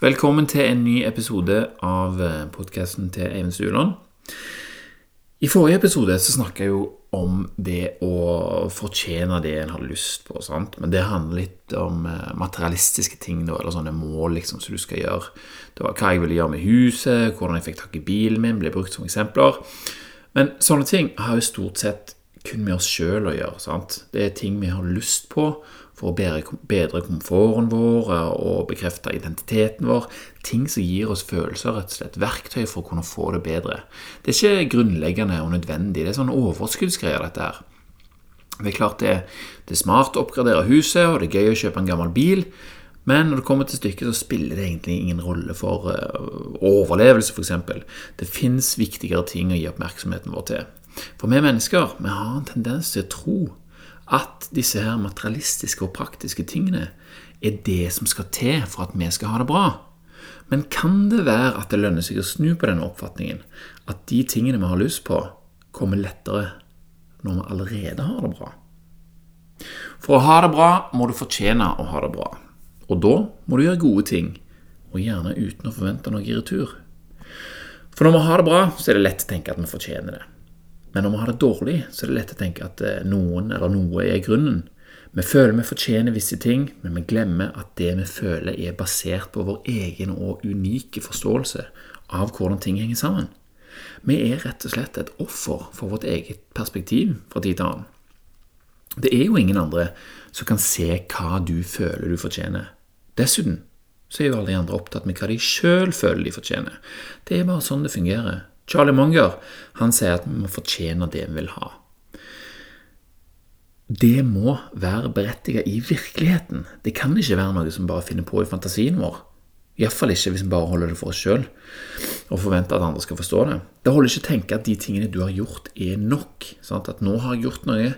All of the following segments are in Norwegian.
Velkommen til en ny episode av podkasten til Eivind Stueland. I forrige episode så snakka jeg jo om det å fortjene det en har lyst på. Sant? Men det handler litt om eh, materialistiske ting, da, eller sånne mål liksom, som du skal gjøre. Det var hva jeg ville gjøre med huset, hvordan jeg fikk tak i bilen min, ble brukt som eksempler. Men sånne ting har jo stort sett kun med oss sjøl å gjøre. Sant? Det er ting vi har lyst på for å bedre, komforten vår og bekrefte identiteten vår. Ting som gir oss følelser, rett og slett. Verktøy for å kunne få det bedre. Det er ikke grunnleggende og nødvendig. Det er sånn overskuddsgreier, dette her. Det er klart det, det er smart å oppgradere huset, og det er gøy å kjøpe en gammel bil. Men når det kommer til stykket, så spiller det egentlig ingen rolle for uh, overlevelse, f.eks. Det fins viktigere ting å gi oppmerksomheten vår til. For vi mennesker vi har en tendens til å tro at disse her materialistiske og praktiske tingene er det som skal til for at vi skal ha det bra. Men kan det være at det lønner seg å snu på denne oppfatningen? At de tingene vi har lyst på, kommer lettere når vi allerede har det bra? For å ha det bra må du fortjene å ha det bra. Og da må du gjøre gode ting, og gjerne uten å forvente noe i retur. For når vi har det bra, så er det lett å tenke at vi fortjener det. Men når vi har det dårlig, så er det lett å tenke at eh, noen eller noe er grunnen. Vi føler vi fortjener visse ting, men vi glemmer at det vi føler, er basert på vår egen og unike forståelse av hvordan ting henger sammen. Vi er rett og slett et offer for vårt eget perspektiv fra tid til annen. Det er jo ingen andre som kan se hva du føler du fortjener. Dessuten så er jo alle de andre opptatt med hva de sjøl føler de fortjener. Det er bare sånn det fungerer. Charlie Munger han sier at vi må fortjene det vi vil ha. Det må være berettiget i virkeligheten. Det kan ikke være noe som bare finner på i fantasien vår. Iallfall ikke hvis vi bare holder det for oss sjøl og forventer at andre skal forstå det. Det holder ikke å tenke at de tingene du har gjort, er nok. Sant? At nå har jeg gjort noe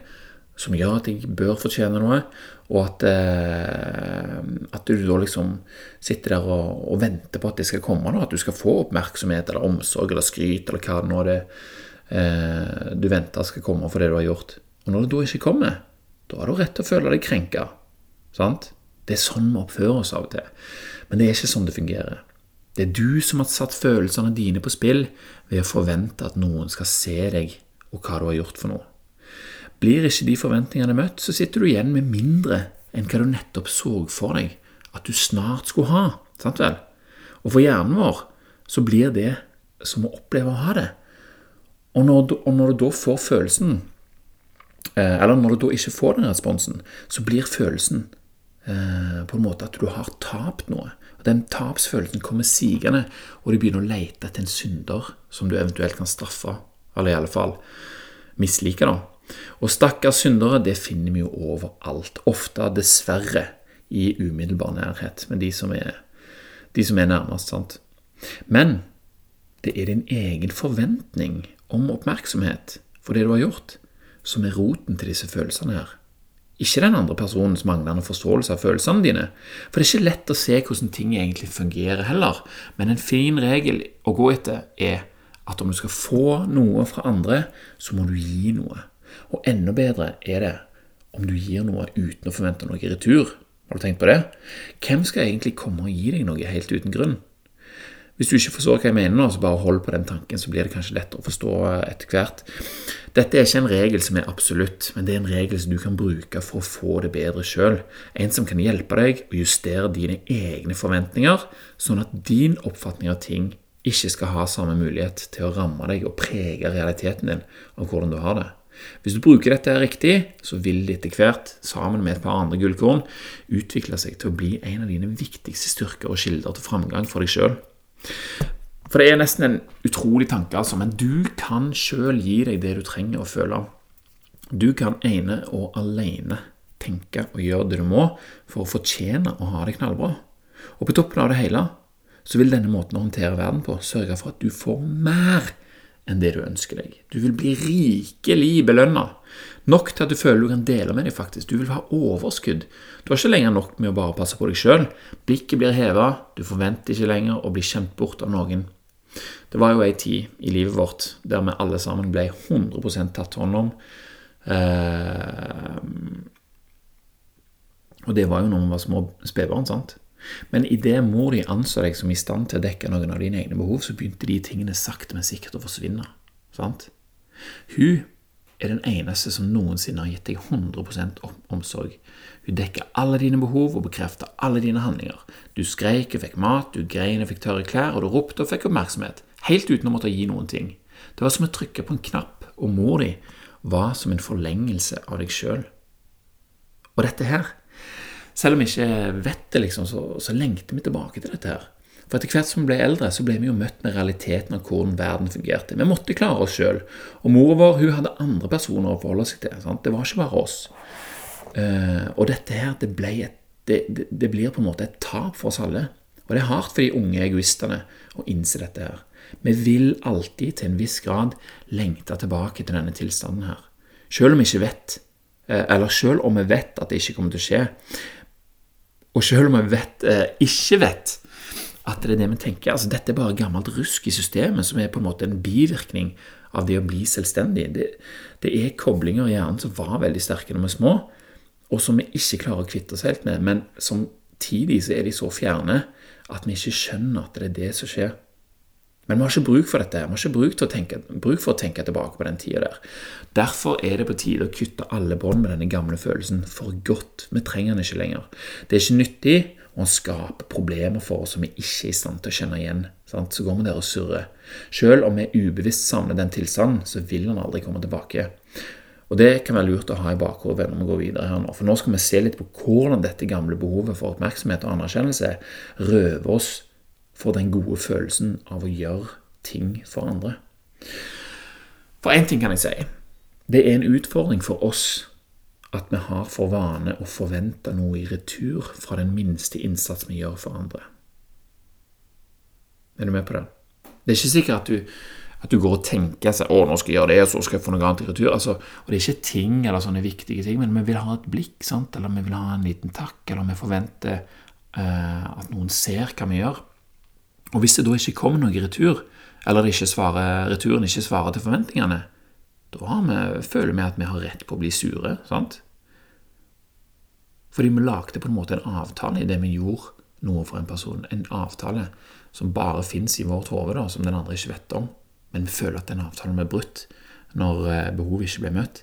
som gjør at jeg bør fortjene noe, og at, eh, at du da liksom sitter der og, og, venter på at det skal komme da, at du skal få oppmerksomhet eller omsorg eller skryt eller hva det nå er eh, du venter skal komme for det du har gjort. Og når det da ikke kommer, da har du rett til å føle deg krenka. Sant? Det er sånn vi oppfører oss av og til. Men det er ikke sånn det fungerer. Det er du som har satt følelsene dine på spill ved å forvente at noen skal se deg og hva du har gjort for noe. Blir ikke de forventningene møtt, så sitter du igjen med mindre enn hva du nettopp så for deg at du snart skulle ha. Sant vel? Og for hjernen vår så blir det som å oppleve å ha det. Og når du, og når du da får følelsen, eh, eller når du da ikke får den responsen, så blir følelsen eh, på en måte at du har tapt noe. Og Den tapsfølelsen kommer sigende, og du begynner å lete etter en synder som du eventuelt kan straffe, eller i alle fall mislike. da. Og stakkars syndere, det finner vi jo overalt. Ofte, dessverre, i umiddelbar nærhet med de som er, de som er nærmest. sant? Men det er din egen forventning om oppmerksomhet for det du har gjort, som er roten til disse følelsene her. Ikke den andre personens manglende forståelse av følelsene dine. For det er ikke lett å se hvordan ting egentlig fungerer heller. Men en fin regel å gå etter er at om du skal få noe fra andre, så må du gi noe. Og enda bedre er det om du gir noe uten å forvente noe i retur. Har du tenkt på det? Hvem skal egentlig komme og gi deg noe helt uten grunn? Hvis du ikke forstår hva jeg mener nå, så bare hold på den tanken, så blir det kanskje lettere å forstå etter hvert. Dette er ikke en regel som er absolutt, men det er en regel som du kan bruke for å få det bedre sjøl. En som kan hjelpe deg å justere dine egne forventninger, sånn at din oppfatning av ting ikke skal ha samme mulighet til å ramme deg og prege realiteten din av hvordan du har det. Hvis du bruker dette riktig, så vil det etter hvert, sammen med et par andre gullkorn, utvikle seg til å bli en av dine viktigste styrker og kilder til framgang for deg sjøl. For det er nesten en utrolig tanke, altså, men du kan sjøl gi deg det du trenger å føle. Du kan ene og alene tenke og gjøre det du må for å fortjene å ha det knallbra. Og på toppen av det hele så vil denne måten å håndtere verden på sørge for at du får mer enn det du ønsker deg. Du vil bli rikelig belønna. Nok til at du føler du kan dele med deg, faktisk. Du vil ha overskudd. Du har ikke lenger nok med å bare passe på deg sjøl. Blikket blir heva, du forventer ikke lenger å bli kjent bort av noen. Det var jo ei tid i livet vårt der vi alle sammen ble 100% tatt hånd om. Eh, og det var jo når vi var små spedbarn, sant. Men idet mor di anså deg som i stand til å dekke noen av dine egne behov, så begynte de tingene sakte, men sikkert å forsvinne. Sant? Hun er den eneste som noensinne har gitt deg 100% omsorg. Hun dekker alle dine behov og bekrefter alle dine handlinger. Du skreik og fikk mat, du grein og fikk tørre klær, og du ropte og fikk oppmerksomhet. Helt uten å måtte gi noen ting. Det var som å trykke på en knapp, og mor di var som en forlengelse av deg sjøl. Og dette her, selv om vi ikke vet det, liksom, så, så lengter vi tilbake til dette her. For etter hvert som vi ble eldre, så ble vi jo møtt med realiteten av hvordan verden fungerte. Vi måtte klare oss sjøl. Og mora vår hun hadde andre personer å forholde seg til. Sant? Det var ikke bare oss. Uh, og dette her, det, et, det, det, det, blir på en måte et tap for oss alle. Og det er hardt for de unge egoistene å innse dette her. Vi vil alltid til en viss grad lengte tilbake til denne tilstanden her. Selv om vi ikke vet, uh, eller selv om vi vet at det ikke kommer til å skje, og selv om vi vet, uh, ikke vet at det er det vi tenker. Altså, dette er bare gammelt rusk i systemet som er på en måte en bivirkning av det å bli selvstendig. Det, det er koblinger i hjernen som var veldig sterke når vi er små, og som vi ikke klarer å kvitte oss helt med, men samtidig så er de så fjerne at vi ikke skjønner at det er det som skjer. Men vi har ikke bruk for dette. Vi har ikke bruk, tenke, bruk, for å tenke tilbake på den tida der. Derfor er det på tide å kutte alle bånd med denne gamle følelsen for godt. Vi trenger den ikke lenger. Det er ikke nyttig, og skape problemer for oss som vi ikke er i stand til å kjenne igjen. Sant? Så går vi der og surrer. Selv om vi ubevisst savner den tilstanden, så vil den aldri komme tilbake. Og Det kan være lurt å ha i bakhodet når vi går videre her nå. For nå skal vi se litt på hvordan dette gamle behovet for oppmerksomhet og anerkjennelse røver oss for den gode følelsen av å gjøre ting for andre. For én ting kan jeg si. Det er en utfordring for oss at vi har for vane å forvente noe i retur fra den minste innsats vi gjør for andre. Er du med på det? Det er ikke sikkert at du, at du går og tenker seg, 'Å, nå skal jeg gjøre det, så skal jeg få noe annet i retur'. Altså, og Det er ikke ting eller sånne viktige ting, men vi vil ha et blikk, sant? eller vi vil ha en liten takk, eller vi forventer uh, at noen ser hva vi gjør. Og Hvis det da ikke kommer noe i retur, eller ikke svarer, returen ikke svarer til forventningene, da vi, føler vi at vi har rett på å bli sure. sant? Fordi vi lagde på en måte en avtale i det vi gjorde noe for en person. En avtale som bare fins i vårt hode, som den andre ikke vet om. Men vi føler at den avtalen ble brutt når eh, behovet ikke ble møtt.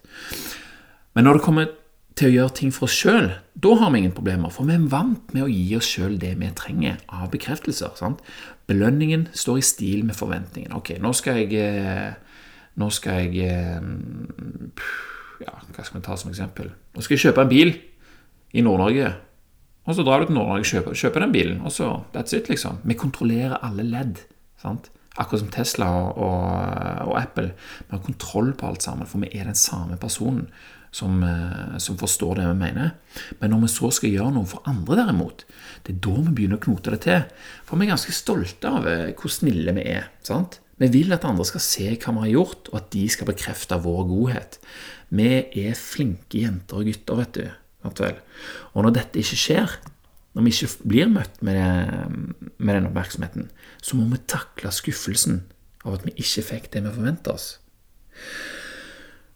Men når det kommer til å gjøre ting for oss sjøl, da har vi ingen problemer. For vi er vant med å gi oss sjøl det vi trenger av bekreftelser. Sant? Belønningen står i stil med forventningen. Ok, nå skal jeg eh, nå skal jeg eh, ja, Hva skal vi ta som eksempel? Nå skal jeg kjøpe en bil i Nord-Norge. Og så drar du til Nord-Norge og kjøper, kjøper, den bilen, og så That's it, liksom. Vi kontrollerer alle ledd. sant? Akkurat som Tesla og, og, og, Apple. Vi har kontroll på alt sammen, for vi er den samme personen som, eh, som, forstår det vi mener. Men når vi så skal gjøre noe for andre, derimot, det er da vi begynner å knote det til. For vi er ganske stolte av eh, hvor snille vi er. sant? Vi vil at andre skal se hva vi har gjort, og at de skal bekrefte vår godhet. Vi er flinke jenter og gutter, vet du. Og når dette ikke skjer, når vi ikke blir møtt med, det, med den oppmerksomheten, så må vi takle skuffelsen av at vi ikke fikk det vi forventa oss.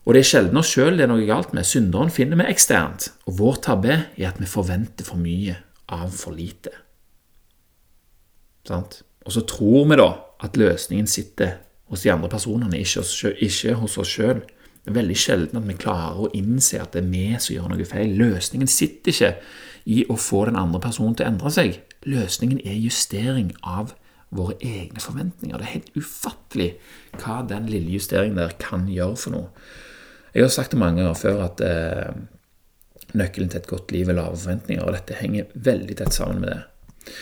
Og det er sjelden oss sjøl det er noe galt med. Synderen finner vi eksternt, og vår tabbe er at vi forventer for mye av for lite. Sant? Og så tror vi da at løsningen sitter hos de andre personene, ikke hos, ikke hos oss sjøl. Det er veldig sjelden at vi klarer å innse at det er vi som gjør noe feil. Løsningen sitter ikke i å få den andre personen til å endre seg. Løsningen er justering av våre egne forventninger. Det er helt ufattelig hva den lille justeringen der kan gjøre for noe. Jeg har sagt det mange ganger før at eh, nøkkelen til et godt liv er lave forventninger, og dette henger veldig tett sammen med det.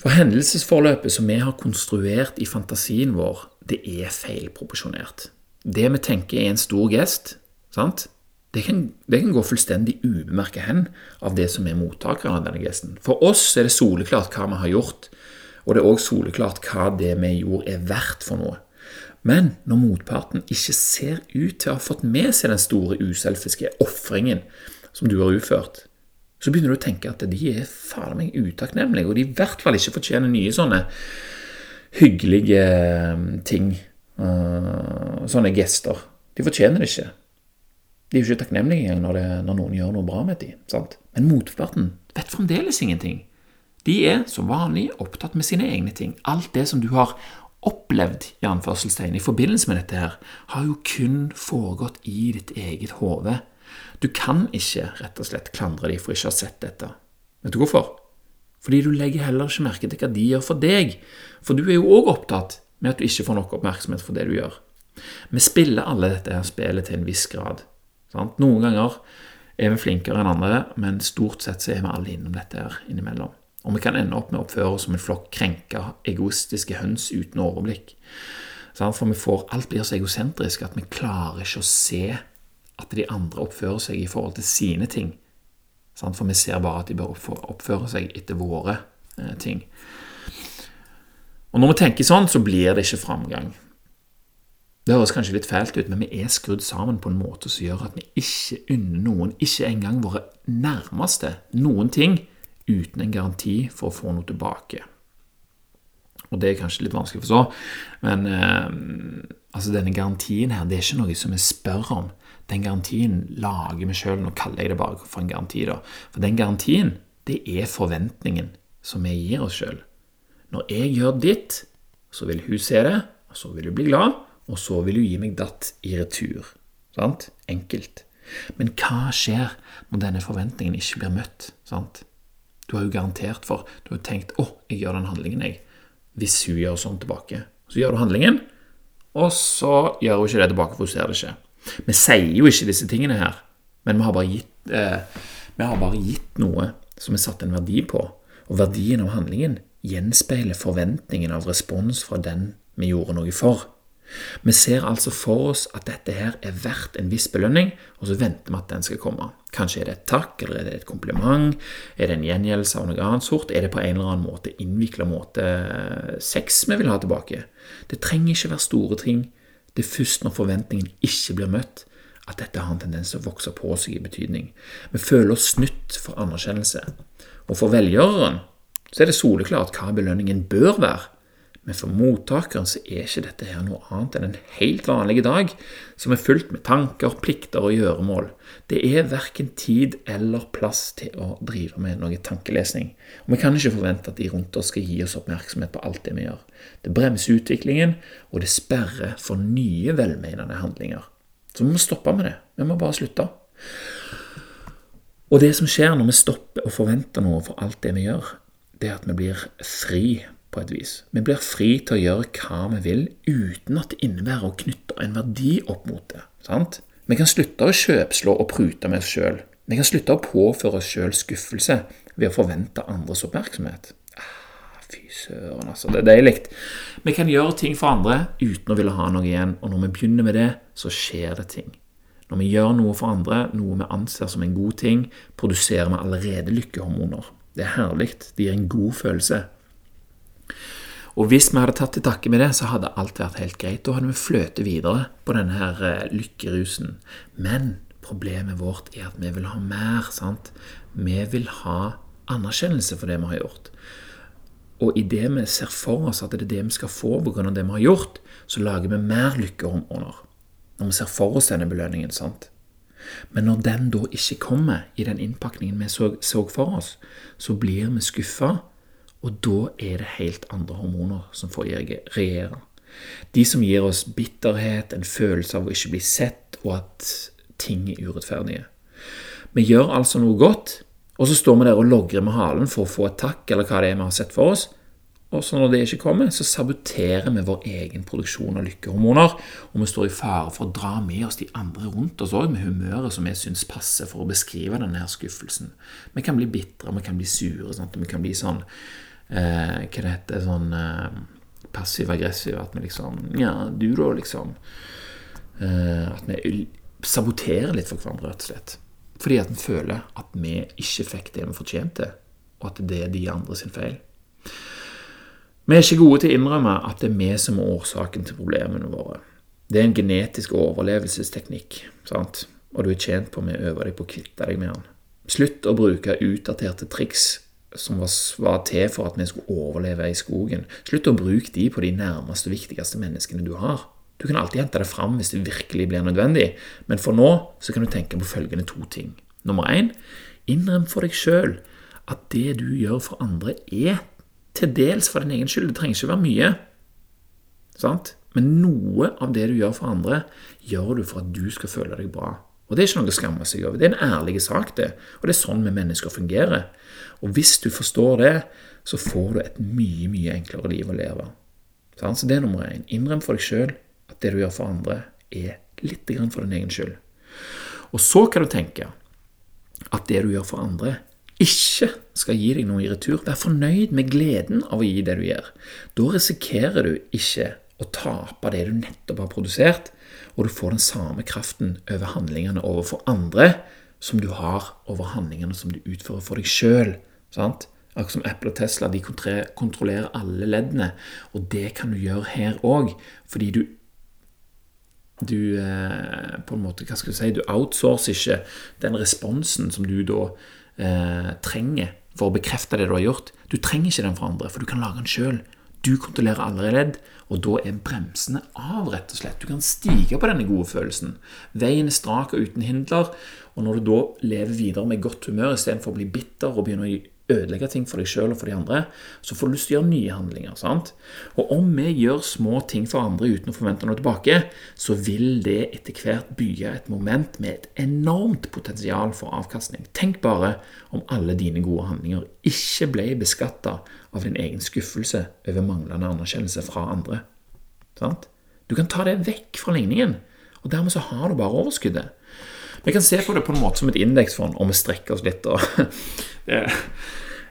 For hendelsesforløpet som vi har konstruert i fantasien vår, det er feilproporsjonert. Det vi tenker er en stor gest, sant? Det kan, det kan gå fullstendig ubemerket hen av det som er mottakeren av denne gesten. For oss er det soleklart hva vi har gjort, og det er òg soleklart hva det vi gjorde, er verdt for noe. Men når motparten ikke ser ut til å ha fått med seg den store uselfiske ofringen som du har utført, så begynner du å tenke at de er faen meg utakknemlige, og de i hvert fall ikke fortjener nye sånne hyggelige eh, ting. Uh, sånne gester. De fortjener det ikke. De er jo ikke takknemlige engang når, når, noen gjør noe bra med dem. Sant? Men motparten vet fremdeles ingenting. De er som vanlig opptatt med sine egne ting. Alt det som du har opplevd i anførselstegn i forbindelse med dette her, har jo kun foregått i ditt eget hode. Du kan ikke rett og slett klandre dem for ikke å ha sett dette. Vet du hvorfor? Fordi du legger heller ikke merke til hva de gjør for deg. For du er jo òg opptatt med at du ikke får nok oppmerksomhet for det du gjør. Vi spiller alle dette her spillet til en viss grad. Sant? Noen ganger er vi flinkere enn andre, men stort sett så er vi alle innom dette her innimellom. Og vi kan ende opp med å oppføre oss som en flokk krenka, egoistiske høns uten overblikk. For vi får, alt blir så egosentrisk at vi klarer ikke å se at de andre oppfører seg i forhold til sine ting. For vi ser bare at de bør oppføre seg etter våre eh, ting. Og når vi tenker sånn, så blir det ikke framgang. Det høres kanskje litt fælt ut, men vi er skrudd sammen på en måte som gjør at vi ikke unner noen, ikke engang våre nærmeste, noen ting uten en garanti for å få noe tilbake. Og det er kanskje litt vanskelig å forstå, men eh, altså denne garantien her, det er ikke noe som vi spør om. Den garantien lager vi sjøl. Nå kaller jeg det bare for en garanti, da. For den garantien, det er forventningen som vi gir oss sjøl. Når jeg gjør ditt, så vil hun se det, og så vil hun bli glad, og så vil hun gi meg datt i retur. Sant? Enkelt. Men hva skjer når denne forventningen ikke blir møtt? Sant? Du har jo garantert for Du har tenkt 'Å, jeg gjør den handlingen, jeg'. Hvis hun gjør sånn tilbake. Så gjør du handlingen, og så gjør hun ikke det tilbake, for hun ser det ikke. Vi sier jo ikke disse tingene her, men vi har bare gitt, eh, vi har bare gitt noe som vi satte en verdi på. Og verdien av handlingen gjenspeiler forventningen av respons fra den vi gjorde noe for. Vi ser altså for oss at dette her er verdt en viss belønning, og så venter vi at den skal komme. Kanskje er det et takk, eller er det et kompliment, er det en gjengjeldelse av noe annet sort, er det på en eller annen måte innvikla måte eh, sex vi vil ha tilbake? Det trenger ikke være store ting. Det er først når forventningen ikke blir møtt, at dette har en tendens til å vokse på seg i betydning. Vi føler oss snytt for anerkjennelse. Og for velgjøreren så er det soleklart hva belønningen bør være. Men for mottakeren så er ikke dette her noe annet enn en helt vanlig dag som er fullt med tanker, plikter og gjøremål. Det er verken tid eller plass til å drive med noe tankelesning. Og vi kan ikke forvente at de rundt oss skal gi oss oppmerksomhet på alt det vi gjør. Det bremser utviklingen, og det sperrer for nye velmenende handlinger. Så vi må stoppe med det. Vi må bare slutte. Og det som skjer når vi stopper å forvente noe for alt det vi gjør, det er at vi blir fri på et vis. Vi blir fri til å gjøre hva vi vil, uten at det innebærer å knytte en verdi opp mot det. Sant? Vi kan slutte å kjøpslå og prute med oss sjøl. Vi kan slutte å påføre oss sjøl skuffelse ved å forvente andres oppmerksomhet. Ah, fy søren, altså. Det er deilig. Vi kan gjøre ting for andre uten å ville ha noe igjen, og når vi begynner med det, så skjer det ting. Når vi gjør noe for andre, noe vi anser som en god ting, produserer vi allerede lykkehormoner. Det er herlig. Det gir en god følelse. Og hvis vi hadde tatt til takke med det, så hadde alt vært helt greit. Da hadde vi fløtet videre på denne her eh, lykkerusen. Men problemet vårt er at vi vil ha mer. sant? Vi vil ha anerkjennelse for det vi har gjort. Og idet vi ser for oss at det er det vi skal få pga. det vi har gjort, så lager vi mer lykkehormoner. Når vi ser for oss denne belønningen. sant? Men når den da ikke kommer i den innpakningen vi så, så for oss, så blir vi skuffa og da er det helt andre hormoner som får regjere. De som gir oss bitterhet, en følelse av å ikke bli sett, og at ting er urettferdige. Vi gjør altså noe godt, og så står vi der og logrer med halen for å få et takk, eller hva det er vi har sett for oss. Og så når det ikke kommer, så saboterer vi vår egen produksjon av lykkehormoner, og vi står i fare for å dra med oss de andre rundt oss òg, med humøret som vi syns passer for å beskrive denne skuffelsen. Vi kan bli bitre, vi kan bli sure, sant? vi kan bli sånn eh, Hva det heter sånn eh, passiv-aggressiv. At vi liksom Ja, du da, liksom. Eh, at vi saboterer litt for hverandre, rett og slett. Fordi at vi føler at vi ikke fikk det vi fortjente, og at det er de andre sin feil. Vi er ikke gode til å innrømme at det er vi som er årsaken til problemene våre. Det er en genetisk overlevelsesteknikk, sant? og du er tjent på med å øve deg på å kvitte deg med den. Slutt å bruke utdaterte triks som var, var, til for at vi skulle overleve i skogen. Slutt å bruke de på de nærmeste og viktigste menneskene du har. Du kan alltid hente det fram hvis det virkelig blir nødvendig, men for nå så kan du tenke på følgende to ting. Nummer én innrøm for deg sjøl at det du gjør for andre, er til dels for din egen skyld. Det trenger ikke være mye. Sant? Men noe av det du gjør for andre, gjør du for at du skal føle deg bra. Og Det er ikke noe å skamme seg over. Det er en ærlig sak, det. Og det er sånn vi mennesker fungerer. Og hvis du forstår det, så får du et mye, mye enklere liv å leve. Så det er nummer én. Innrøm for deg sjøl at det du gjør for andre, er litt for din egen skyld. Og så kan du tenke at det du gjør for andre, ikke skal gi deg noe i retur. Vær fornøyd med gleden av å gi det du gjør. Da risikerer du ikke å tape det du nettopp har produsert, og du får den samme kraften over handlingene overfor andre som du har over handlingene som du utfører for deg sjøl. Akkurat som Apple og Tesla de kontrollerer alle leddene, og det kan du gjøre her òg, fordi du du eh, på en måte, hva skal du si, du outsourcer ikke den responsen som du da eh, trenger for å bekrefte det du har gjort. Du trenger ikke den fra andre, for du kan lage den sjøl. Du kontrollerer alle ledd, og da er bremsene av, rett og slett. Du kan stige på denne gode følelsen. Veien er strak og uten hindler, og når du da lever videre med godt humør istedenfor å bli bitter og begynne å ødelegge ting for deg sjøl og for de andre, så får du lyst til å gjøre nye handlinger. sant? Og om vi gjør små ting for andre uten å forvente noe tilbake, så vil det etter hvert bygge et moment med et enormt potensial for avkastning. Tenk bare om alle dine gode handlinger ikke ble beskatta av din egen skuffelse over manglende anerkjennelse fra andre. Sant? Du kan ta det vekk fra ligningen, og dermed så har du bare overskuddet. Vi kan se på det på en måte som et indeksfond, og vi strekker oss litt.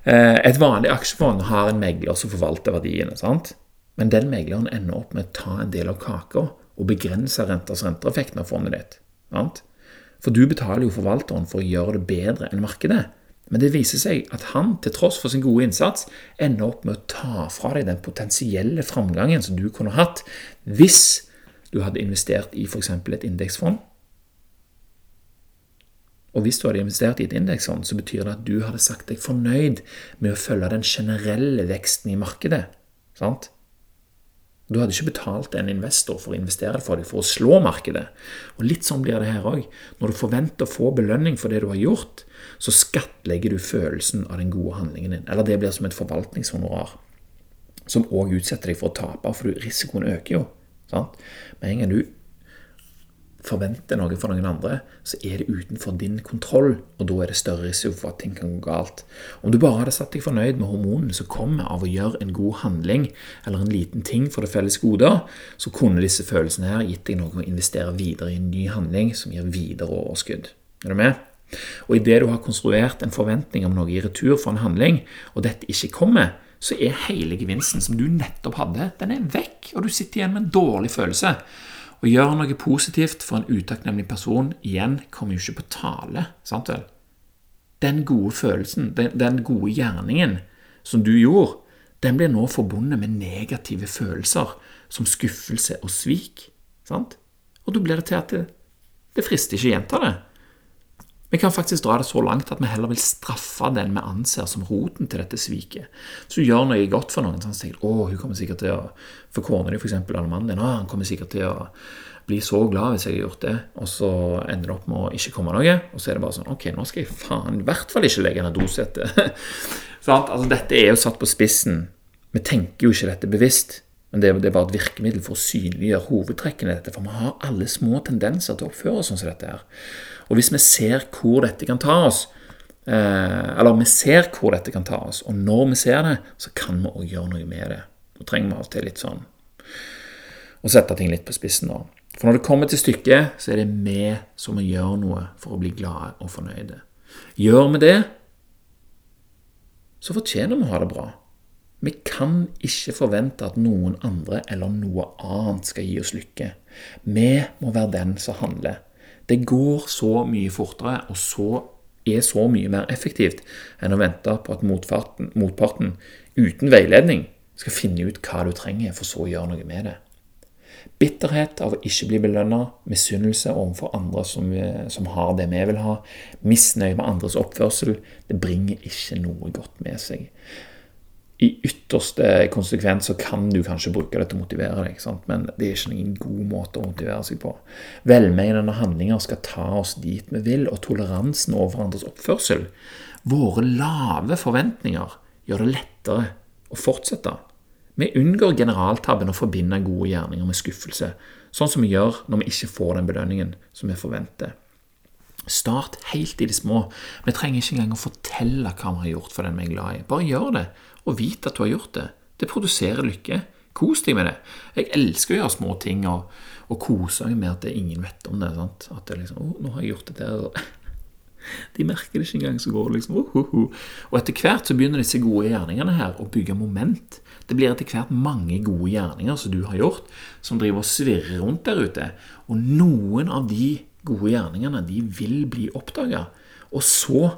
Eh, et vanlig aksjefond har en megler som forvalter verdiene. sant? Men den megleren ender opp med å ta en del av kaka og begrense renters renteeffekten av fondet ditt. sant? For du betaler jo forvalteren for å gjøre det bedre enn markedet. Men det viser seg at han, til tross for sin gode innsats, ender opp med å ta fra deg den potensielle framgangen som du kunne hatt hvis du hadde investert i f.eks. et indeksfond og hvis du hadde investert i et indeksfond, så betyr det at du hadde sagt deg fornøyd med å følge den generelle veksten i markedet. Sant? Du hadde ikke betalt en investor for å investere for deg for å slå markedet. Og Litt sånn blir det her òg. Når du forventer å få belønning for det du har gjort, så skattlegger du følelsen av den gode handlingen din. Eller det blir som et forvaltningshonorar, som òg utsetter deg for å tape, for risikoen øker jo. Sant? Med en gang du forventer noe for noen andre, så er det utenfor din kontroll, og da er det større risiko for at ting kan gå galt. Om du bare hadde satt deg fornøyd med hormonene som kommer av å gjøre en god handling eller en liten ting for det felles gode, så kunne disse følelsene her gitt deg noe å investere videre i en ny handling som gir videre overskudd. Er du med? Og idet du har konstruert en forventning om noe i retur for en handling, og dette ikke kommer, så er hele gevinsten som du nettopp hadde, den er vekk, og du sitter igjen med en dårlig følelse. Å gjøre noe positivt for en utakknemlig person igjen kommer jo ikke på tale. sant vel? Den gode følelsen, den, den gode gjerningen som du gjorde, den blir nå forbundet med negative følelser som skuffelse og svik. sant? Og da blir det til at det, det frister ikke å gjenta det. Vi kan faktisk dra det så langt at vi heller vil straffe den vi anser som roten til dette sviket. Så gjør noe godt for noen, sånn at å, hun kommer sikkert til å For kona di, f.eks., eller mannen din, å, han kommer sikkert til å bli så glad hvis jeg har gjort det, og så ender det opp med å ikke komme noe, og så er det bare sånn Ok, nå skal jeg faen i hvert fall ikke legge ned dosettet. altså, dette er jo satt på spissen. Vi tenker jo ikke dette bevisst. Men det er bare et virkemiddel for å synliggjøre hovedtrekkene i dette. For vi har alle små tendenser til å oppføre oss sånn som dette her. Og hvis vi ser hvor dette kan ta oss, eh, eller vi ser hvor dette kan ta oss, og når vi ser det, så kan vi òg gjøre noe med det. Da trenger vi av og til litt sånn å sette ting litt på spissen. nå. For når det kommer til stykket, så er det vi som må gjøre noe for å bli glade og fornøyde. Gjør vi det, så fortjener vi å ha det bra. Vi kan ikke forvente at noen andre eller noe annet skal gi oss lykke. Vi må være den som handler. Det går så mye fortere, og så er så mye mer effektivt enn å vente på at motparten, motparten uten veiledning skal finne ut hva du trenger, for så å gjøre noe med det. Bitterhet av å ikke bli belønna, misunnelse overfor andre som, som, har det vi vil ha, misnøye med andres oppførsel, det bringer ikke noe godt med seg i ytterste konsekvens så kan du kanskje bruke det til å motivere deg, sant? men det er ikke noen god måte å motivere seg på. Velmenende handlinger skal ta oss dit vi vil, og toleransen over andres oppførsel Våre lave forventninger gjør det lettere å fortsette. Vi unngår generaltabben å forbinde gode gjerninger med skuffelse, sånn som vi gjør når vi ikke får den belønningen som vi forventer. Start helt i det små. Vi trenger ikke engang å fortelle hva vi har gjort for den vi er glad i. Bare gjør det, og vit at du har gjort det. Det produserer lykke. Kos deg med det. Jeg elsker å gjøre små ting og, og kose meg med at ingen vet om det. Sant? At det liksom, oh, 'Nå har jeg gjort det der.' De merker det ikke engang, så går det liksom oh, oh, oh. Og etter hvert så begynner disse gode gjerningene her å bygge moment. Det blir etter hvert mange gode gjerninger som du har gjort, som driver og svirrer rundt der ute. Og noen av de gode gjerningene de vil bli oppdaga, og så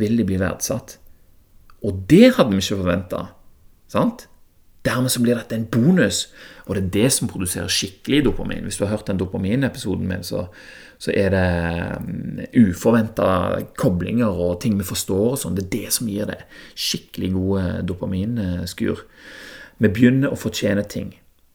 vil de bli verdsatt. Og det hadde vi ikke forventa. Dermed så blir dette en bonus, og det er det som produserer skikkelig dopamin. Hvis du har hørt den dopaminepisoden min, så, så er det um, uforventa koblinger og ting vi forstår og sånn. Det er det som gir det skikkelig gode dopaminskur. Vi begynner å fortjene ting.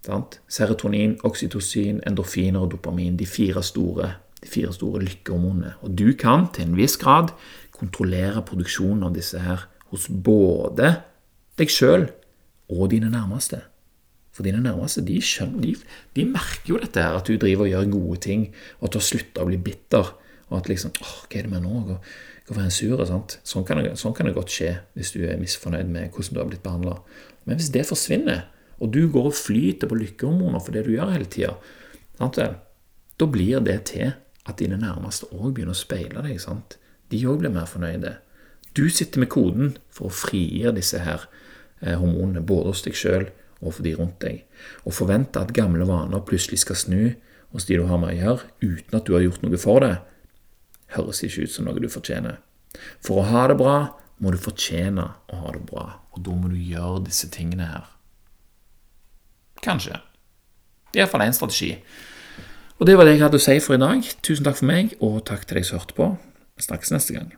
Sant? Serotonin, oksytocin, endorfiner og dopamin. De fire store, de fire store lykkehormonene. Og du kan til en viss grad kontrollere produksjonen av disse her hos både deg sjøl og dine nærmeste. For dine nærmeste de, skjønner, de, de, merker jo dette her, at du driver og gjør gode ting, og at du har slutta å bli bitter. Og at liksom åh, hva er det med nå? Hvorfor er en sur? Sånn kan, det, sånn kan det godt skje hvis du er misfornøyd med hvordan du har blitt behandla. Men hvis det forsvinner, og du går og flyter på lykkehormoner for det du gjør hele tida, da blir det til at dine nærmeste òg begynner å speile deg. sant? De òg blir mer fornøyde. Du sitter med koden for å frigjøre disse her eh, hormonene, både hos deg sjøl og for de rundt deg. Å forvente at gamle vaner plutselig skal snu hos de du har med å gjøre, uten at du har gjort noe for det, høres ikke ut som noe du fortjener. For å ha det bra må du fortjene å ha det bra, og da må du gjøre disse tingene her. Kanskje. Det er iallfall én strategi. Og det var det jeg hadde å si for i dag. Tusen takk for meg, og takk til deg som hørte på. Vi snakkes neste gang.